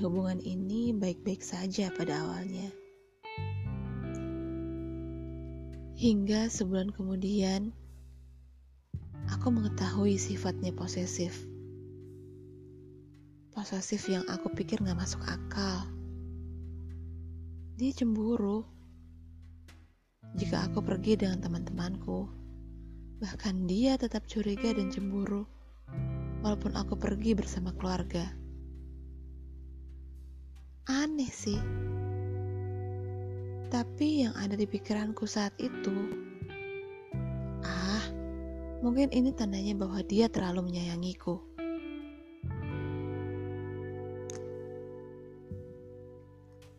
hubungan ini baik-baik saja pada awalnya. Hingga sebulan kemudian, aku mengetahui sifatnya posesif. Posesif yang aku pikir gak masuk akal. Dia cemburu. Jika aku pergi dengan teman-temanku, bahkan dia tetap curiga dan cemburu, walaupun aku pergi bersama keluarga. Aneh sih. Tapi yang ada di pikiranku saat itu, ah, mungkin ini tandanya bahwa dia terlalu menyayangiku.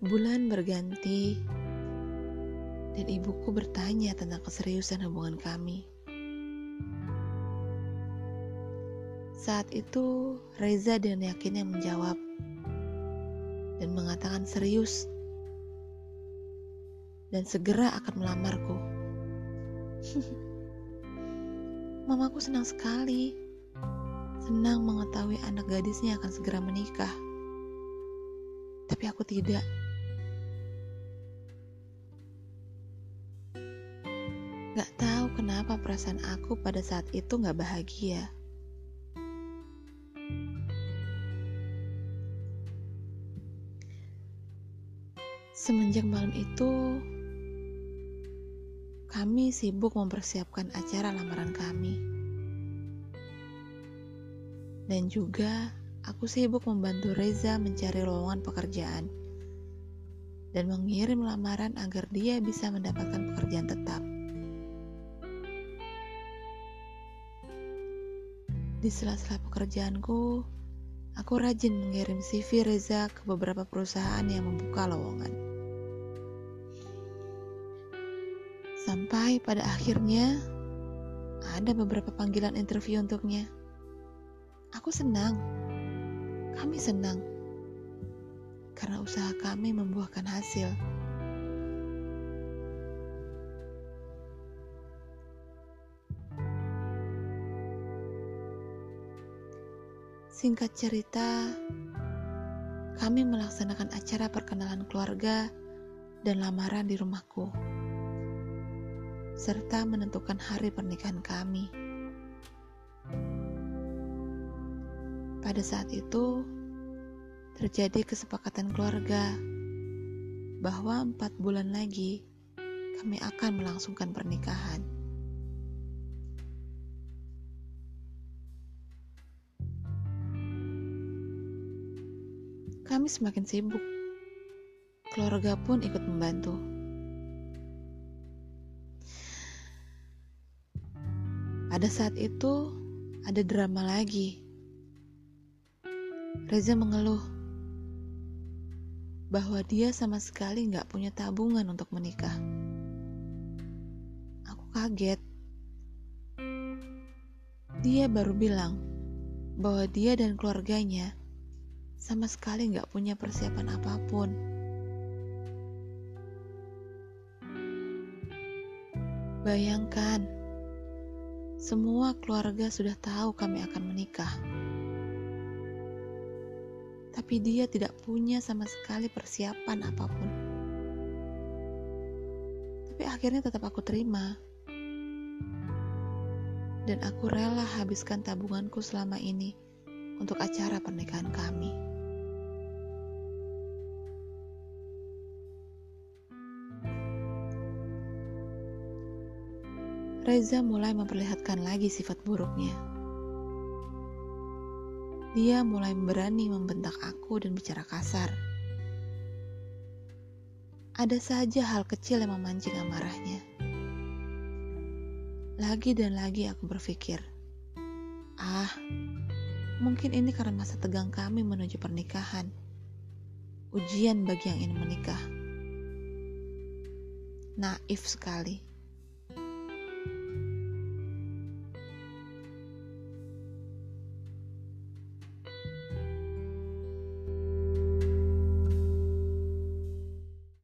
Bulan berganti, dan ibuku bertanya tentang keseriusan hubungan kami. Saat itu, Reza dan yakinnya menjawab mengatakan serius dan segera akan melamarku. Mamaku senang sekali. Senang mengetahui anak gadisnya akan segera menikah. Tapi aku tidak. Gak tahu kenapa perasaan aku pada saat itu gak bahagia. Semenjak malam itu, kami sibuk mempersiapkan acara lamaran kami. Dan juga aku sibuk membantu Reza mencari lowongan pekerjaan dan mengirim lamaran agar dia bisa mendapatkan pekerjaan tetap. Di sela-sela pekerjaanku, aku rajin mengirim CV Reza ke beberapa perusahaan yang membuka lowongan. Sampai pada akhirnya ada beberapa panggilan interview untuknya. Aku senang. Kami senang. Karena usaha kami membuahkan hasil. Singkat cerita, kami melaksanakan acara perkenalan keluarga dan lamaran di rumahku serta menentukan hari pernikahan kami. Pada saat itu, terjadi kesepakatan keluarga bahwa empat bulan lagi kami akan melangsungkan pernikahan. Kami semakin sibuk. Keluarga pun ikut membantu. Pada saat itu, ada drama lagi. Reza mengeluh bahwa dia sama sekali nggak punya tabungan untuk menikah. Aku kaget. Dia baru bilang bahwa dia dan keluarganya sama sekali nggak punya persiapan apa pun. Bayangkan, semua keluarga sudah tahu kami akan menikah. Tapi dia tidak punya sama sekali persiapan apa pun. Tapi akhirnya tetap aku terima. Dan aku rela habiskan tabunganku selama ini untuk acara pernikahan kami. Reza mulai memperlihatkan lagi sifat buruknya. Dia mulai berani membentak aku dan bicara kasar. Ada saja hal kecil yang memancing amarahnya. Lagi dan lagi aku berpikir, ah, mungkin ini karena masa tegang kami menuju pernikahan. Ujian bagi yang ingin menikah. Naif sekali.